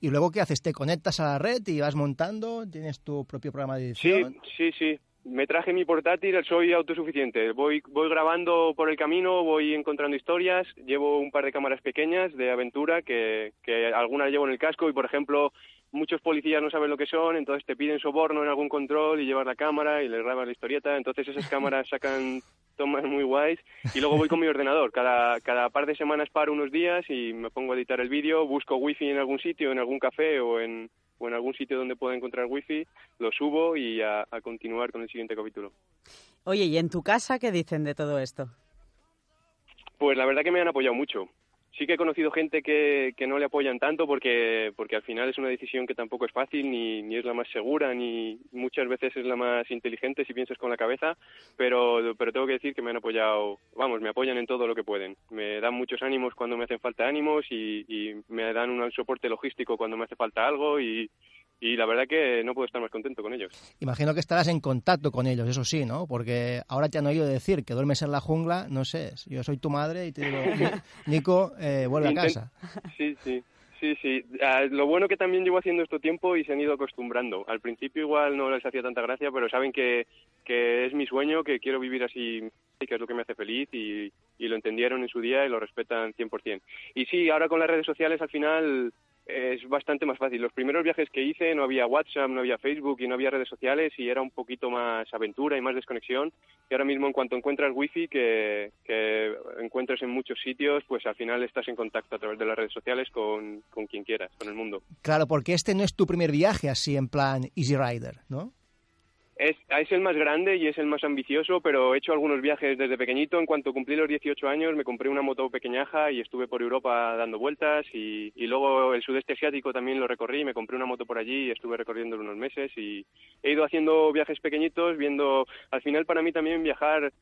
¿Y luego qué haces? ¿Te conectas a la red y vas montando? ¿Tienes tu propio programa de edición? Sí, sí, sí me traje mi portátil, soy autosuficiente. Voy, voy grabando por el camino, voy encontrando historias, llevo un par de cámaras pequeñas de aventura que, que algunas llevo en el casco y, por ejemplo, muchos policías no saben lo que son, entonces te piden soborno en algún control y llevas la cámara y le grabas la historieta, entonces esas cámaras sacan tomas muy guays y luego voy con mi ordenador. Cada, cada par de semanas paro unos días y me pongo a editar el vídeo, busco wifi en algún sitio, en algún café o en, o en algún sitio donde pueda encontrar wifi, lo subo y a, a, continuar con el siguiente capítulo. Oye, ¿y en tu casa qué dicen de todo esto? Pues la verdad que me han apoyado mucho. Sí que he conocido gente que, que no le apoyan tanto porque, porque al final es una decisión que tampoco es fácil, ni, ni es la más segura, ni muchas veces es la más inteligente si piensas con la cabeza, pero, pero tengo que decir que me han apoyado, vamos, me apoyan en todo lo que pueden. Me dan muchos ánimos cuando me hacen falta ánimos y, y me dan un soporte logístico cuando me hace falta algo y, y la verdad que no puedo estar más contento con ellos. Imagino que estarás en contacto con ellos, eso sí, ¿no? Porque ahora te han oído decir que duermes en la jungla, no sé, yo soy tu madre y te digo, Nico, eh, vuelve Intent a casa. Sí, sí. Sí, Sí, sí. Ah, lo bueno que también llevo haciendo esto tiempo y se han ido acostumbrando. Al principio igual no les hacía tanta gracia, pero saben que, que es mi sueño, que quiero vivir así y que es lo que me hace feliz y, y lo entendieron en su día y lo respetan 100%. Y sí, ahora con las redes sociales al final es bastante más fácil. Los primeros viajes que hice no había WhatsApp, no había Facebook y no había redes sociales y era un poquito más aventura y más desconexión. Y ahora mismo en cuanto encuentras wifi que, que encuentres en muchos sitios, pues al final estás en contacto a través de las redes sociales con, con quien quieras, con el mundo. Claro, porque este no es tu primer viaje así en plan Easy Rider, ¿no? Es, es el más grande y es el más ambicioso, pero he hecho algunos viajes desde pequeñito. En cuanto cumplí los 18 años, me compré una moto pequeñaja y estuve por Europa dando vueltas. Y, y luego el sudeste asiático también lo recorrí. Me compré una moto por allí y estuve recorriendo unos meses. Y he ido haciendo viajes pequeñitos, viendo. Al final, para mí también viajar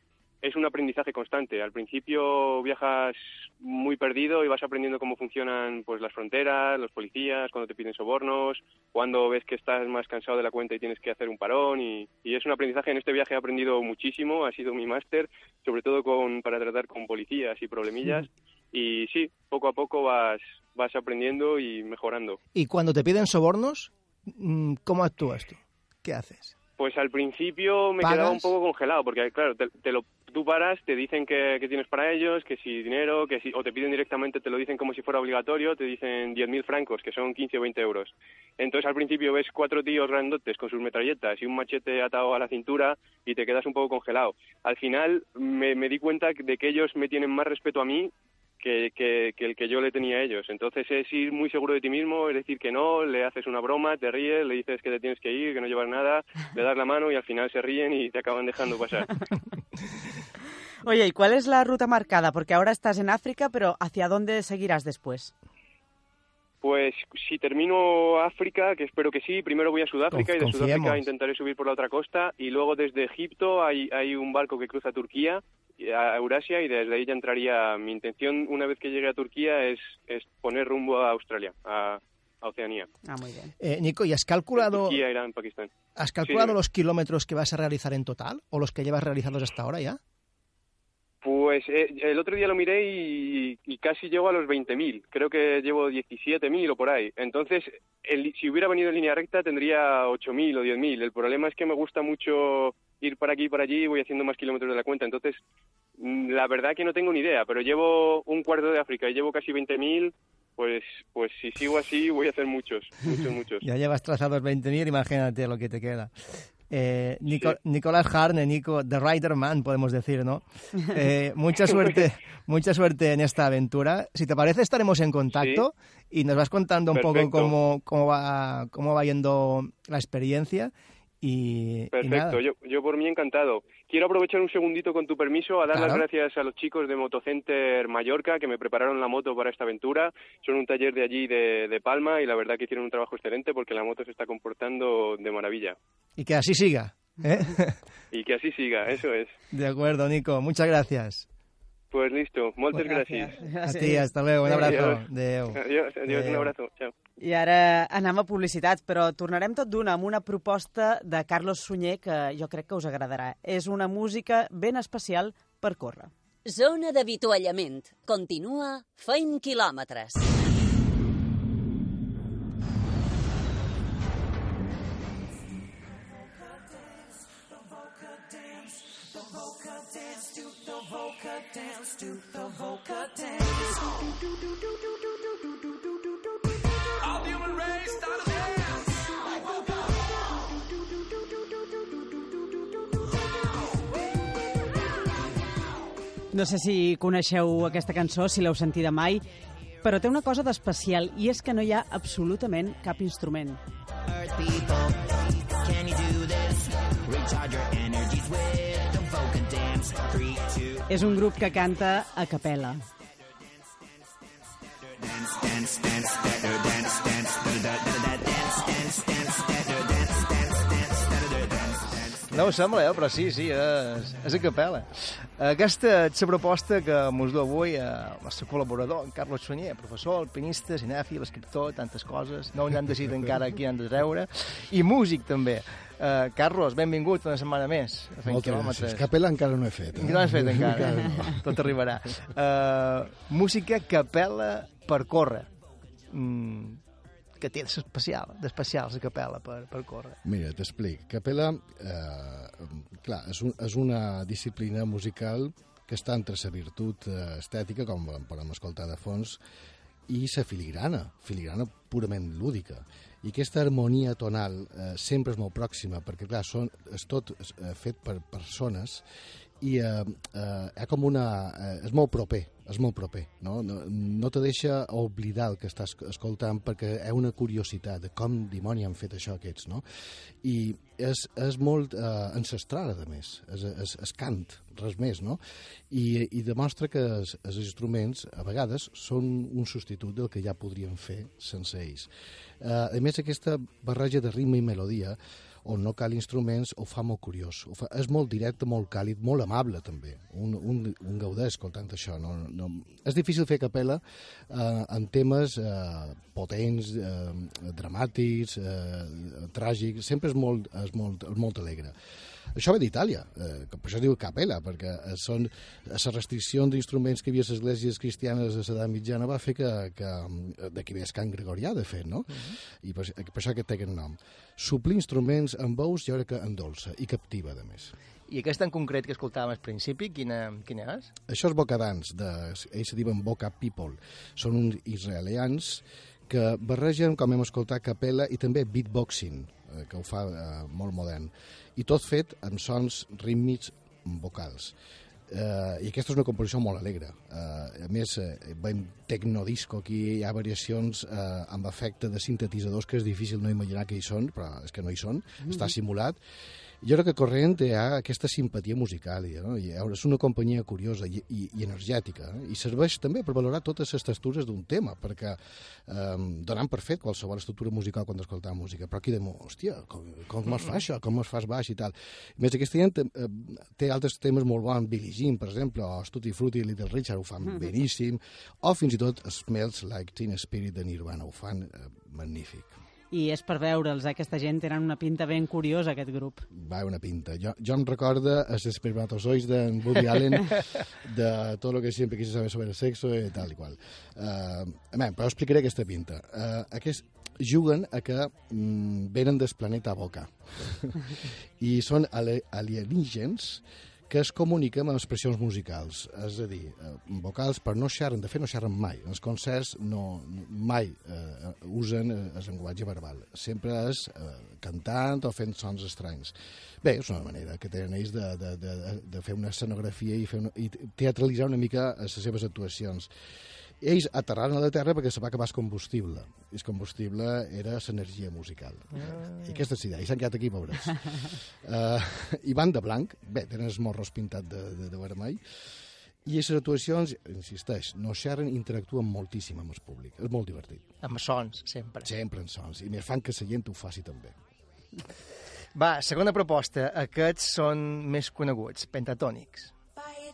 es un aprendizaje constante. Al principio viajas muy perdido y vas aprendiendo cómo funcionan pues las fronteras, los policías, cuando te piden sobornos, cuando ves que estás más cansado de la cuenta y tienes que hacer un parón y, y es un aprendizaje. En este viaje he aprendido muchísimo, ha sido mi máster, sobre todo con para tratar con policías y problemillas. Y sí, poco a poco vas vas aprendiendo y mejorando. Y cuando te piden sobornos, mm, ¿cómo actúas tú? ¿Qué haces? Pues al principio me ¿Pagas? quedaba un poco congelado, porque claro, te, te lo, tú paras, te dicen que, que tienes para ellos, que si dinero, que si, o te piden directamente, te lo dicen como si fuera obligatorio, te dicen 10.000 francos, que son 15 o 20 euros. Entonces al principio ves cuatro tíos grandotes con sus metralletas y un machete atado a la cintura y te quedas un poco congelado. Al final me, me di cuenta de que ellos me tienen más respeto a mí que, que, que el que yo le tenía a ellos. Entonces es ir muy seguro de ti mismo, es decir que no, le haces una broma, te ríes, le dices que te tienes que ir, que no llevas nada, le das la mano y al final se ríen y te acaban dejando pasar. Oye, ¿y cuál es la ruta marcada? Porque ahora estás en África, pero ¿hacia dónde seguirás después? Pues si termino África, que espero que sí, primero voy a Sudáfrica y de Confiemos. Sudáfrica intentaré subir por la otra costa y luego desde Egipto hay, hay un barco que cruza Turquía a Eurasia y desde ahí ya entraría. Mi intención una vez que llegue a Turquía es, es poner rumbo a Australia, a, a Oceanía. Ah, muy bien. Eh, Nico, ¿y has calculado, Turquía, Irán, Pakistán. has calculado los kilómetros que vas a realizar en total o los que llevas realizados hasta ahora ya? Pues eh, el otro día lo miré y, casi llego a los 20.000. Creo que llevo 17.000 o por ahí. Entonces, el- si hubiera venido en línea recta tendría 8.000 o 10.000. El problema es que me gusta mucho ir para aquí y para allí y voy haciendo más kilómetros de la cuenta. Entonces, mm, la verdad que no tengo ni idea, pero llevo un cuarto de África y llevo casi 20.000. Pues, pues si sigo así voy a hacer muchos, muchos, muchos. Ya llevas trazados 20.000, imagínate lo que te queda. Eh, Nico- Nicolás Harne, Nico, The Rider Man, podemos decir, ¿no? Eh, mucha suerte, mucha suerte en esta aventura. Si te parece, estaremos en contacto y nos vas contando un poco cómo, cómo, va, cómo va yendo la experiencia. Y, y Perfecto, nada. yo, yo por mí encantado. Quiero aprovechar un segundito con tu permiso a dar las gracias a los chicos de Motocenter Mallorca que me prepararon la moto para esta aventura. Son un taller de allí de, de Palma y la verdad que hicieron un trabajo excelente porque la moto se está comportando de maravilla. Y que así siga. ¿eh? Y que así siga, eso es. De acuerdo, Nico. Muchas gracias. Pues listo, moltes Gracias. gràcies. A ti, hasta luego. Un abrazo. Adiós. Adéu. Adiós, adiós, un abrazo. Chao. I ara anem a publicitat, però tornarem tot d'una amb una proposta de Carlos Sunyer que jo crec que us agradarà. És una música ben especial per córrer. Zona d'avituallament. Continua feim quilòmetres. No sé si coneixeu aquesta cançó, si l'heu sentida mai, però té una cosa d'especial i és que no hi ha absolutament cap instrument. Earth people, can you do this? Recharge your energies with És un grup que canta a capella. No ho sembla, eh? però sí, sí, és, és a capella. Aquesta és la proposta que mos du avui eh, el nostre col·laborador, en Carlos Sunyer, professor, alpinista, cinèfil, escriptor, tantes coses. No han decidit encara qui han de treure. I músic, també. Uh, Carlos, benvingut una setmana més a Moltes Quilòmetres. gràcies. Capella encara no he fet. Eh? No has fet encara. Encara no. Tot arribarà. Uh, música capella per córrer. mm, que té d'especial, d'especial la capella per, per córrer? Mira, t'explic. Capella, eh, clar, és, un, és una disciplina musical que està entre la virtut eh, estètica, com podem escoltar de fons, i la filigrana, filigrana purament lúdica. I aquesta harmonia tonal eh, sempre és molt pròxima, perquè, clar, són, és tot eh, fet per persones i eh, eh, com una... Eh, és molt proper, és molt proper, no? No, no te deixa oblidar el que estàs escoltant perquè és una curiositat de com dimoni han fet això aquests, no? I és, és molt eh, ancestral, a més, és, és, és cant, res més, no? I, i demostra que els, els instruments, a vegades, són un substitut del que ja podríem fer sense ells. Eh, a més, aquesta barreja de ritme i melodia on no cal instruments, ho fa molt curiós. Ho fa, és molt directe, molt càlid, molt amable, també. Un, un, un gaudeix escoltant això. No, no, és difícil fer capella eh, en temes eh, potents, eh, dramàtics, eh, tràgics, sempre és molt, és molt, molt alegre. Això ve d'Itàlia, eh, per això es diu capella, perquè eh, són les restriccions d'instruments que hi havia a les esglésies cristianes de l'edat mitjana va fer que, que d'aquí ve Can Gregorià, de fet, no? Uh -huh. I per, per això que té aquest nom. Suplir instruments amb veus, jo crec que endolça i captiva, de més. I aquesta en concret que escoltàvem al principi, quina, quina és? Això és Bocadans, de, ells se diuen Boca People. Són uns israelians que barregen, com hem escoltat, capella i també beatboxing, eh, que ho fa eh, molt modern i tot fet amb sons rítmics vocals. Uh, I aquesta és una composició molt alegre. Uh, a més, uh, veiem tecnodisco, aquí hi ha variacions uh, amb efecte de sintetitzadors que és difícil no imaginar que hi són, però és que no hi són, mm -hmm. està simulat, jo crec que Corrent ha aquesta simpatia musical, no? I és una companyia curiosa i, i, i energètica, eh? i serveix també per valorar totes les textures d'un tema, perquè eh, donant per fet qualsevol estructura musical quan escoltam música, però aquí dèiem, hòstia, com, com es fa això, com es fa baix i tal. A més, aquesta gent eh, té altres temes molt bons, Billie Jean, per exemple, o Tutti Frutti i Little Richard ho fan mm -hmm. beníssim, o fins i tot Smells Like Teen Spirit de Nirvana, ho fan eh, magnífic i és per veure'ls, eh? aquesta gent tenen una pinta ben curiosa, aquest grup. Va, una pinta. Jo, jo em recorda els espermatozoids d'en Woody Allen, de tot el que sempre quise saber sobre el sexo i tal i qual. Uh, bé, però explicaré aquesta pinta. Uh, aquest, juguen a que mm, venen del planeta Boca i són alienígens que es comuniquen amb expressions musicals, és a dir, eh, vocals per no xerren, de fet no xerren mai, els concerts no, mai eh, usen el llenguatge verbal, sempre és eh, cantant o fent sons estranys. Bé, és una manera que tenen ells de, de, de, de fer una escenografia i, fer una, i teatralitzar una mica les seves actuacions ells aterraren a la Terra perquè se va acabar el combustible. I el combustible era l'energia musical. Ah. I aquesta és idea, i s'han quedat aquí, pobres. uh, I van de blanc, bé, tenen els morros pintats de, de, de vermell, i les actuacions, insisteix, no xerren, interactuen moltíssim amb el públic. És molt divertit. Amb sons, sempre. Sempre amb sons. I més fan que la gent ho faci també. Va, segona proposta. Aquests són més coneguts, pentatònics.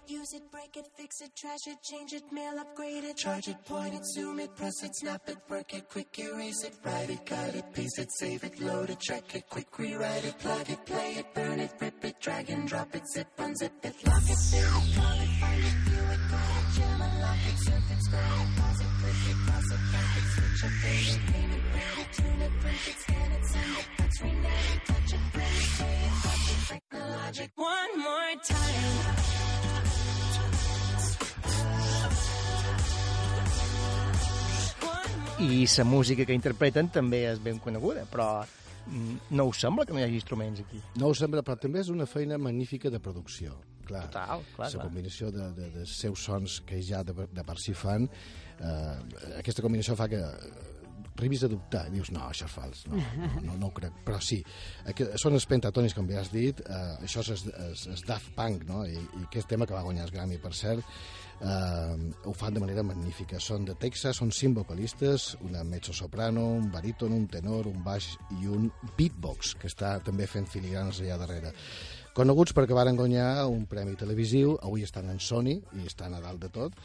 Use it, break it, fix it, trash it, change it, mail, upgrade it, charge it, point it, zoom it, press it, snap it, work it, quick erase it, write it, cut it, paste it, save it, load it, check it, quick rewrite it, plug it, play it, burn it, rip it, drag and drop it, zip, unzip it, lock it, save it, call it, find it, view it, call it, jam it, lock it, surf it, scroll it, pause it, click it, cross it, back it, switch it, fade it, name it, read it, tune it, print it, scan it, send it, fax, rename it, touch it, print it, pay it, watch it, break the logic, one more time. I la música que interpreten també és ben coneguda, però mm, no us sembla que no hi hagi instruments aquí? No us sembla, però també és una feina magnífica de producció. Clar, Total, clar, la combinació de, de, de seus sons que ja de, de per si fan, eh, aquesta combinació fa que arribis a dubtar, i dius, no, això és fals, no, no, no, no ho crec, però sí, aquest, són els pentatonis, com ja has dit, eh, això és, és, és Daft Punk, no? I, i aquest tema que va guanyar el Grammy, per cert, eh, ho fan de manera magnífica. Són de Texas, són cinc vocalistes, una mezzo-soprano, un baríton, un tenor, un baix i un beatbox, que està també fent filigranes allà darrere. Coneguts perquè varen guanyar un premi televisiu, avui estan en Sony i estan a dalt de tot,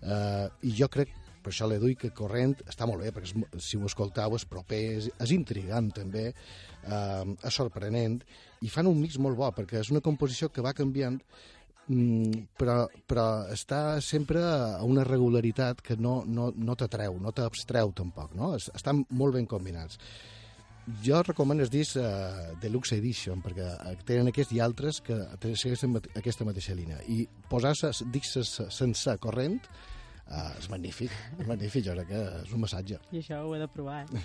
eh, i jo crec per això que Corrent està molt bé, perquè és, si ho escoltau és proper, és, és intrigant també, eh, és sorprenent, i fan un mix molt bo, perquè és una composició que va canviant mm, però, però està sempre a una regularitat que no, no, no t'atreu, no t'abstreu tampoc, no? Es- Estan molt ben combinats. Jo recomano el disc uh, Deluxe Edition, perquè tenen aquest i altres que mate- aquesta mateixa línia. I posar-se discs sense corrent uh, és magnífic, és magnífic, jo crec que és un massatge. I això ho he de provar, eh?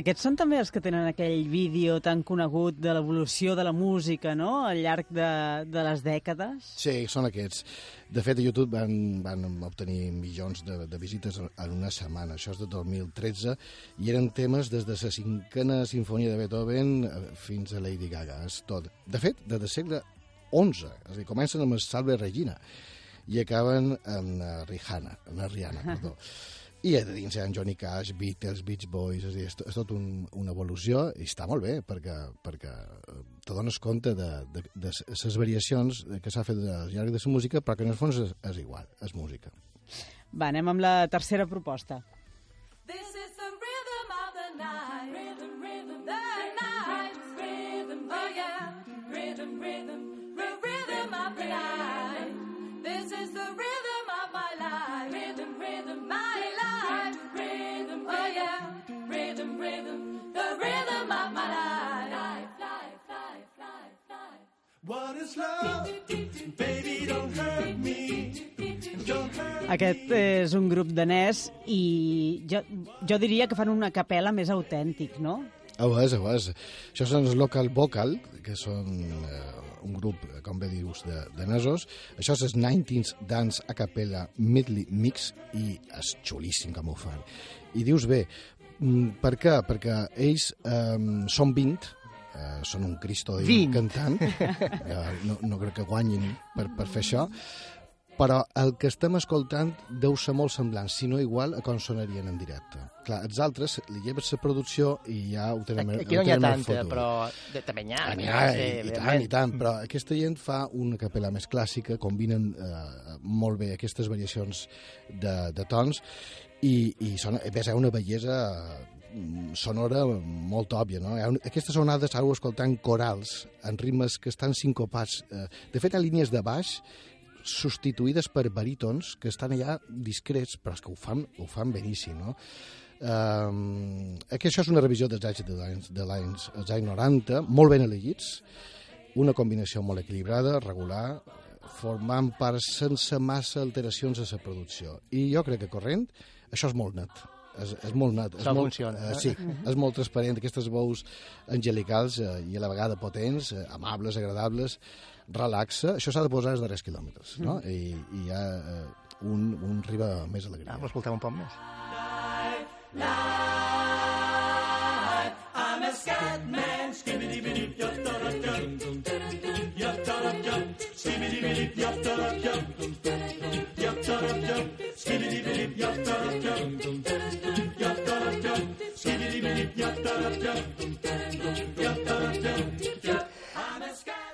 Aquests són també els que tenen aquell vídeo tan conegut de l'evolució de la música, no?, al llarg de, de les dècades. Sí, són aquests. De fet, a YouTube van, van obtenir milions de, de visites en una setmana. Això és de 2013 i eren temes des de la cinquena sinfonia de Beethoven fins a Lady Gaga. És tot. De fet, des del segle XI. És a dir, comencen amb el Salve Regina i acaben amb Rihanna, amb la Rihanna, perdó. I a dins hi ha Johnny Cash, Beatles, Beach Boys, és, dir, és, és tot un, una evolució i està molt bé perquè, perquè eh, te dones compte de, de, de les variacions que s'ha fet al llarg de la música, però que en el fons és, és igual, és música. Va, anem amb la tercera proposta. Aquest és un grup danès i jo, jo diria que fan una capella més autèntic, no? Ho és, ho és. Això són els Local Vocal, que són eh, un grup, eh, com bé dius, de, de nasos. Això és el 19th Dance a Capella Medley Mix i és xulíssim com ho fan. I dius bé, mm, per què? Perquè ells eh, són 20, eh, són un cristo de 20. cantant, eh, no, no crec que guanyin per, per fer això, però el que estem escoltant deu ser molt semblant, si no igual, a com sonarien en directe. Clar, els altres li lleves la producció i ja ho tenen, Aquí ho no n'hi ha tanta, però de, també n'hi ha. Ah, n'hi n'hi ha, i, i tant, i tant, però aquesta gent fa una capella més clàssica, combinen eh, molt bé aquestes variacions de, de tons i, i sona, hi ha una bellesa sonora molt òbvia, no? Aquestes onades, ara ho escoltant corals, en ritmes que estan sincopats. Eh, de fet, ha línies de baix substituïdes per barítons que estan allà discrets, però és que ho fan, ho fan beníssim, no? Um, que això és una revisió dels anys de l'anys dels anys 90, molt ben elegits, una combinació molt equilibrada, regular, formant part sense massa alteracions a la producció. I jo crec que corrent, això és molt net. És, és molt net. Això és molt, funciona, Eh, eh? sí, és molt transparent. Aquestes veus angelicals eh, i a la vegada potents, eh, amables, agradables, relaxa. Això s'ha de posar als darrers quilòmetres, no? I, i hi ha eh, un, un riba més alegria. Ah, l'escoltem un poc més. I'm a scat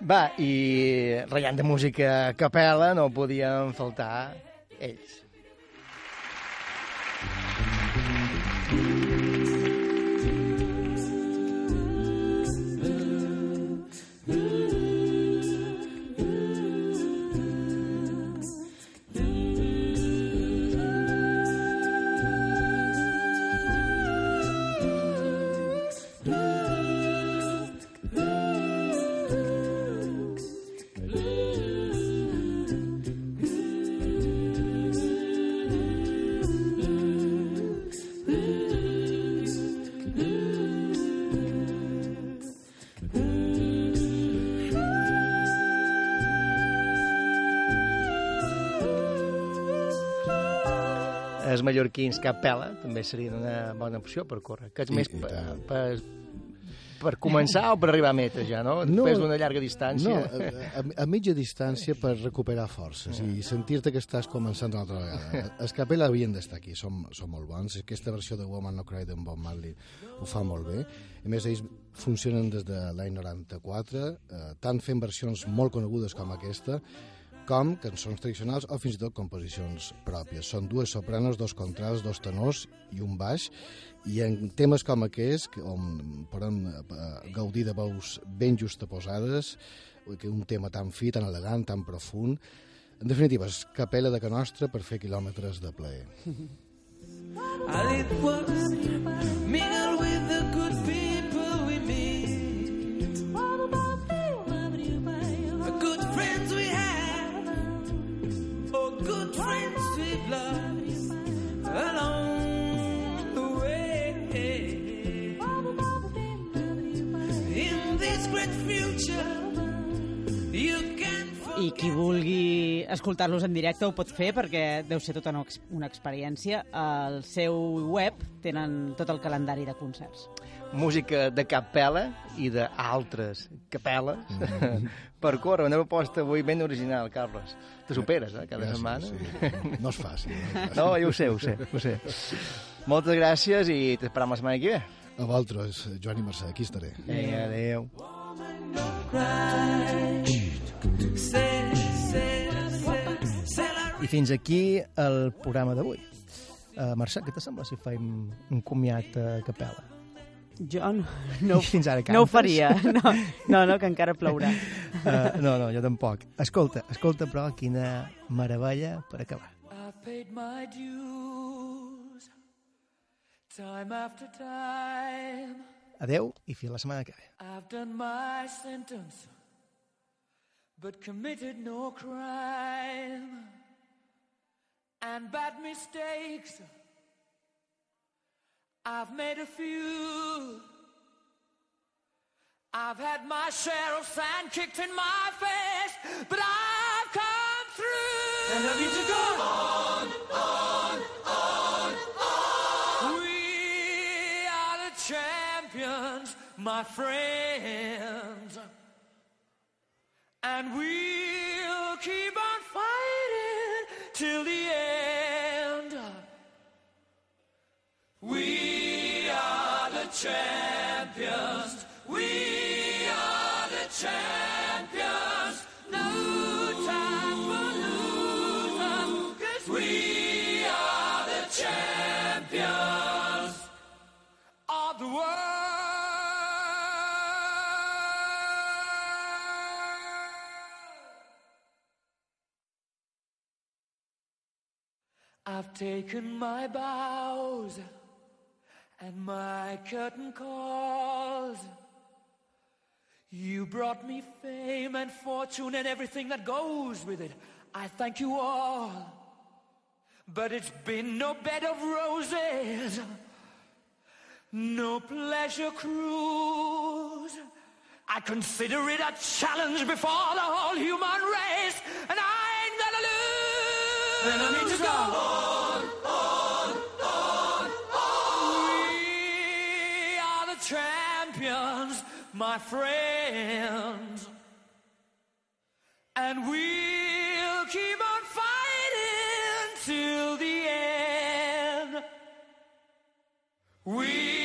Va, i ratllant de música a capella no podien faltar ells. Els mallorquins capella també serien una bona opció per córrer, que és I- més i per, per, per començar o per arribar a meta ja, no? Després d'una llarga distància. No, a, a, a mitja distància per recuperar forces i sentir-te que estàs començant una altra vegada. Els Capella havien d'estar aquí, són, són molt bons. Aquesta versió de Woman No Cry d'en Bob Marley ho fa molt bé. A més, ells funcionen des de l'any 94, eh, tant fent versions molt conegudes com aquesta, com cançons tradicionals o fins i tot composicions pròpies. Són dues sopranos, dos contrals, dos tenors i un baix, i en temes com aquest, que- on podem eh, gaudir de veus ben justaposades, que un tema tan fi, tan elegant, tan profund. En definitiva, és capella de que nostra per fer quilòmetres de plaer. Mingle with the good I qui vulgui escoltar-los en directe ho pot fer perquè deu ser tota una, ex- una experiència. Al seu web tenen tot el calendari de concerts. Música de capella i d'altres capelles Mm-hmm. per córrer. Una proposta avui ben original, Carles. Te superes, eh, cada Gràcies, setmana. sí. No és fàcil, no és fàcil. No, jo ho sé, ho sé, ho sé. Moltes gràcies i t'esperam la setmana que ve. A vosaltres, Joan i Mercè, aquí estaré. Vinga, adéu. I fins aquí el programa d'avui. Uh, Mercè, què te sembla si fem un comiat a capella? Jo no, no, Fins ara no ho faria. No, no, no que encara plourà. Uh, no, no, jo tampoc. Escolta, escolta, però, quina meravella per acabar. I've paid my dues time after time. Adeu i fins la setmana que ve. I've done my sentence, but committed no crime. And bad mistakes, I've made a few. I've had my share of sand kicked in my face, but I've come through. And I need to go on, on, on, on. We are the champions, my friends. And we'll keep on fighting till the I've taken my bows and my curtain calls. You brought me fame and fortune and everything that goes with it. I thank you all. But it's been no bed of roses, no pleasure cruise. I consider it a challenge before the whole human race, and I need to go on, on, on, on. We are the champions, my friends. And we'll keep on fighting till the end. We